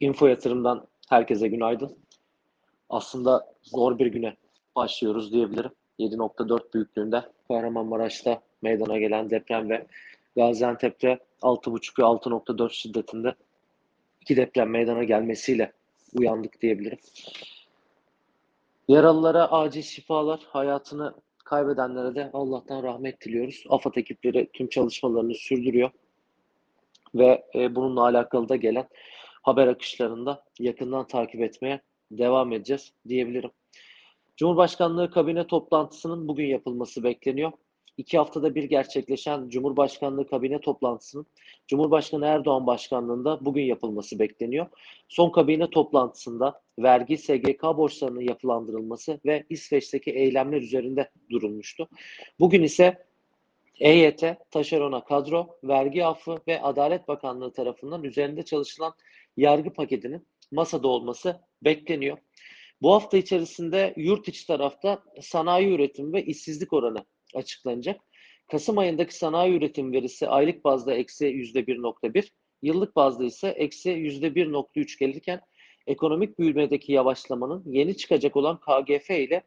Info Yatırım'dan herkese günaydın. Aslında zor bir güne başlıyoruz diyebilirim. 7.4 büyüklüğünde Kahramanmaraş'ta meydana gelen deprem ve Gaziantep'te 6.5 ve 6.4 şiddetinde iki deprem meydana gelmesiyle uyandık diyebilirim. Yaralılara acil şifalar, hayatını kaybedenlere de Allah'tan rahmet diliyoruz. AFAD ekipleri tüm çalışmalarını sürdürüyor ve e, bununla alakalı da gelen haber akışlarında yakından takip etmeye devam edeceğiz diyebilirim. Cumhurbaşkanlığı kabine toplantısının bugün yapılması bekleniyor. İki haftada bir gerçekleşen Cumhurbaşkanlığı kabine toplantısının Cumhurbaşkanı Erdoğan başkanlığında bugün yapılması bekleniyor. Son kabine toplantısında vergi, SGK borçlarının yapılandırılması ve İsveç'teki eylemler üzerinde durulmuştu. Bugün ise EYT, taşerona kadro, vergi affı ve Adalet Bakanlığı tarafından üzerinde çalışılan yargı paketinin masada olması bekleniyor. Bu hafta içerisinde yurt içi tarafta sanayi üretim ve işsizlik oranı açıklanacak. Kasım ayındaki sanayi üretim verisi aylık bazda eksi yüzde 1.1, yıllık bazda ise eksi yüzde 1.3 gelirken ekonomik büyümedeki yavaşlamanın yeni çıkacak olan KGF ile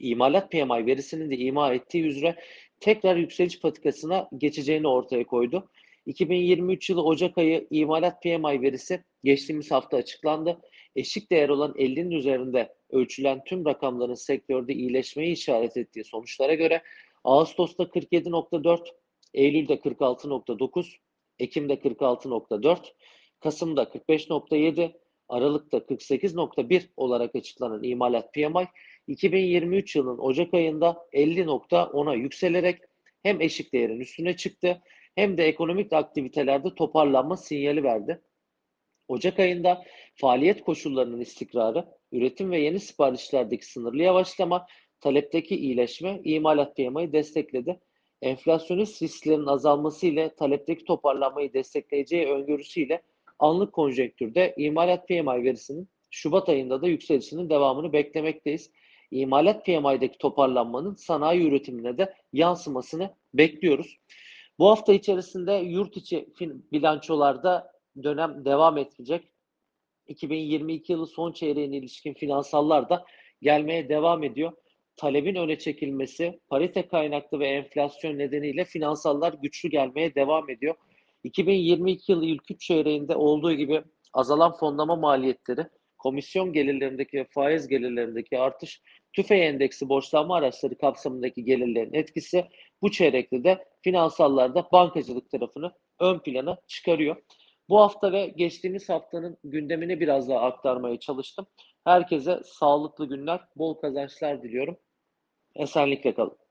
imalat PMI verisinin de ima ettiği üzere tekrar yükseliş patikasına geçeceğini ortaya koydu. 2023 yılı Ocak ayı imalat PMI verisi geçtiğimiz hafta açıklandı. Eşik değer olan 50'nin üzerinde ölçülen tüm rakamların sektörde iyileşmeyi işaret ettiği sonuçlara göre Ağustos'ta 47.4, Eylül'de 46.9, Ekim'de 46.4, Kasım'da 45.7, Aralık'ta 48.1 olarak açıklanan imalat PMI 2023 yılının Ocak ayında 50.10'a yükselerek hem eşik değerin üstüne çıktı hem de ekonomik aktivitelerde toparlanma sinyali verdi. Ocak ayında faaliyet koşullarının istikrarı, üretim ve yeni siparişlerdeki sınırlı yavaşlama, talepteki iyileşme imalat PMI'yi destekledi. Enflasyonist risklerin azalması ile talepteki toparlanmayı destekleyeceği öngörüsüyle anlık konjonktürde imalat PMI verisinin Şubat ayında da yükselişinin devamını beklemekteyiz. İmalat PMI'deki toparlanmanın sanayi üretimine de yansımasını bekliyoruz. Bu hafta içerisinde yurt içi bilançolarda dönem devam edecek. 2022 yılı son çeyreğine ilişkin finansallar da gelmeye devam ediyor. Talebin öne çekilmesi, parite kaynaklı ve enflasyon nedeniyle finansallar güçlü gelmeye devam ediyor. 2022 yılı ilk 3 çeyreğinde olduğu gibi azalan fonlama maliyetleri, komisyon gelirlerindeki ve faiz gelirlerindeki artış, tüfe endeksi borçlanma araçları kapsamındaki gelirlerin etkisi bu çeyrekte de finansallarda bankacılık tarafını ön plana çıkarıyor. Bu hafta ve geçtiğimiz haftanın gündemini biraz daha aktarmaya çalıştım. Herkese sağlıklı günler, bol kazançlar diliyorum. Esenlikle kalın.